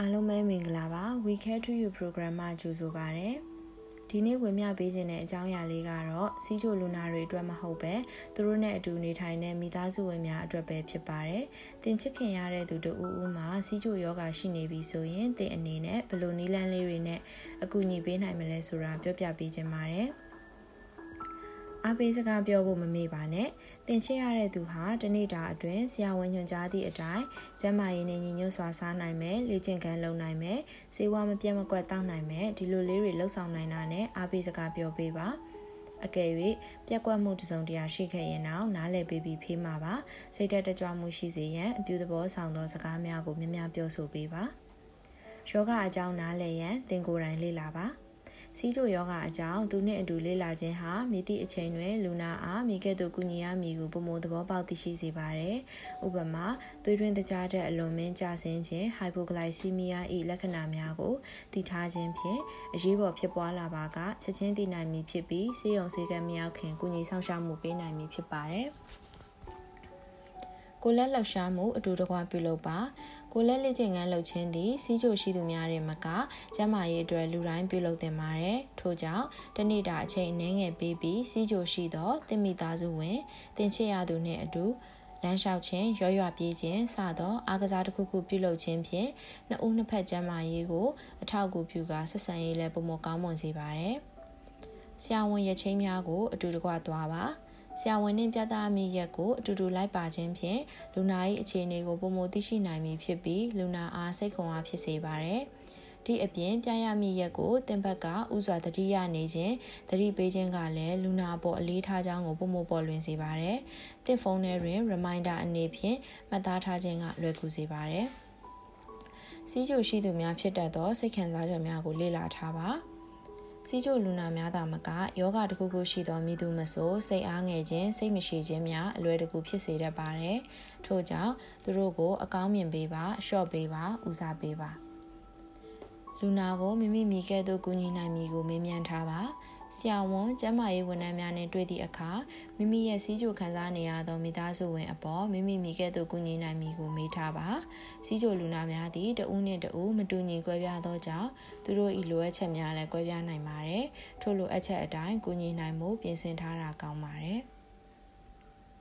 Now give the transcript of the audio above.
အားလုံးပဲမင်္ဂလာပါ We Care to You program မှာကြိုဆိုပါရစေ။ဒီနေ့ဝင်မြပေးခြင်းတဲ့အကြောင်းအရာလေးကတော့စီးချိုလူနာတွေအတွက်မဟုတ်ပဲသူတို့နဲ့အတူနေထိုင်တဲ့မိသားစုဝင်များအတွက်ပဲဖြစ်ပါတယ်။တင်ချစ်ခင်ရတဲ့သူတို့ဦးဦးမှာစီးချိုယောဂရှိနေပြီဆိုရင်တင်အနေနဲ့ဘယ်လိုနည်းလမ်းလေးတွေနဲ့အကူအညီပေးနိုင်မလဲဆိုတာပြောပြပေးခြင်းပါတယ်။ အားပေးစကားပြောဖို့မမေ့ပါနဲ့တင်ချစ်ရတဲ့သူဟာတနေ့တာအတွင်းဆရာဝန်ညွှန်ကြားသည့်အတိုင်းကျန်းမာရေးနဲ့ညီညွတ်စွာစားနိုင်မယ်လေ့ကျင့်ခန်းလုပ်နိုင်မယ်စေဝါမပြတ်မကွက်တောက်နိုင်မယ်ဒီလိုလေးတွေလှုပ်ဆောင်နိုင်တာနဲ့အားပေးစကားပြောပေးပါအကယ်၍ပြက်ကွက်မှုတစုံတရာရှိခဲ့ရင်တော့နားလည်ပေးပြီးဖေးမှာပါစိတ်သက်တကြွမှုရှိစေရန်အပြုသဘောဆောင်သောစကားများကိုများများပြောဆိုပေးပါယောဂအကြောင်းနားလည်ရန်သင်ကိုယ်တိုင်လေ့လာပါ စီးချိုယောဂအကြောင်းသူနှင့်အတူလေ့လာခြင်းဟာမိသည့်အချိန်တွင်လူနာအားမိခဲ့သို့ကူညီရမည်ကိုပုံမသဘောပေါက်သိရှိစေပါသည်။ဥပမာသွေးတွင်းတကြားတဲ့အလွန်မင်းကျဆင်းခြင်း hypoglycemia ၏လက္ခဏာများကိုသိထားခြင်းဖြင့်အရေးပေါ်ဖြစ်ပွားလာပါကချက်ချင်းသိနိုင်မည်ဖြစ်ပြီးဆေးရုံဆေးကမ်းမရောက်ခင်ကူညီဆောင်ရှားမှုပေးနိုင်မည်ဖြစ်ပါတယ်။ကိုလက်လှောက်ရှားမှုအတူတကွပြုလုပ်ပါ ကိုလက်လက်ကျင့်ငန်းလှုပ်ခြင်းသည်စီးချိုရှိသူများရဲ့မကကျန်းမာရေးအတွက်လူတိုင်းပြုလုပ်သင့်ပါတယ်ထို့ကြောင့်တနေ့တာအချိန်အနည်းငယ်ပေးပြီးစီးချိုရှိသောတင်မိသားစုဝင်တင်ချစ်ရသူနှင့်အတူလမ်းလျှောက်ခြင်းရွရွပြေးခြင်းစသောအားကစားတစ်ခုခုပြုလုပ်ခြင်းဖြင့်နှစ်ဦးနှစ်ဖက်ကျန်းမာရေးကိုအထောက်အကူပြုကာဆက်ဆံရေးလည်းပုံမကောင်းမွန်စေပါတယ်။ဆရာဝန်ရချင်းများကိုအတူတကွသွားပါ။ ဆရာဝန်နှင့်ပြသမိရက်ကိုအတူတူလိုက်ပါခြင်းဖြင့်လူနာ၏အခြေအနေကိုပုံမသိရှိနိုင်မည်ဖြစ်ပြီးလူနာအားစိတ်ခွန်အားဖြစ်စေပါတယ်။ဒီအပြင်ပြရမည့်ရက်ကိုတင်ဘက်ကဥစွာတတိယနေခြင်းတတိပေးခြင်းကလည်းလူနာပေါ်အလေးထားကြောင်းကိုပုံမပေါ်လွင်စေပါတယ်။တစ်ဖုန်းထဲတွင် reminder အနေဖြင့်မှတ်သားထားခြင်းကလွယ်ကူစေပါတယ်။စီးကြိုရှိသူများဖြစ်တတ်သောစိတ်ခံစားချက်များကိုလေ့လာထားပါ။ စီးချိုလူနာများသာမကယောဂတစ်ခုခုရှိသောမိသူမဆိုစိတ်အားငယ်ခြင်းစိတ်မရှိခြင်းများအလွယ်တကူဖြစ်စေတတ်ပါတယ်။ထို့ကြောင့်သူတို့ကိုအကောင်းမြင်ပေးပါ၊ရှော့ပေးပါ၊ဦးစားပေးပါ။လူနာကိုမိမိမိကဲ့သို့ကူညီနိုင်မည်ကိုမေးမြန်းထားပါ။ ဆရာဝန်ကျန်းမာရေးဝန်ထမ်းများနဲ့တွေ့သည့်အခါမိမိရဲ့စီးကြိုခံစားနေရသောမိသားစုဝင်အပေါ်မိမိမိကဲ့သို့ကူညီနိုင်မည်ကိုမေးထားပါစီးကြိုလူနာများသည်တဦးနှင့်တဦးမတူညီကွဲပြားသောကြောင့်သူတို့၏လိုအပ်ချက်များလည်းကွဲပြားနိုင်ပါတယ်ထို့လိုအပ်ချက်အတိုင်းကူညီနိုင်မှုပြင်ဆင်ထားတာကောင်းပါတယ်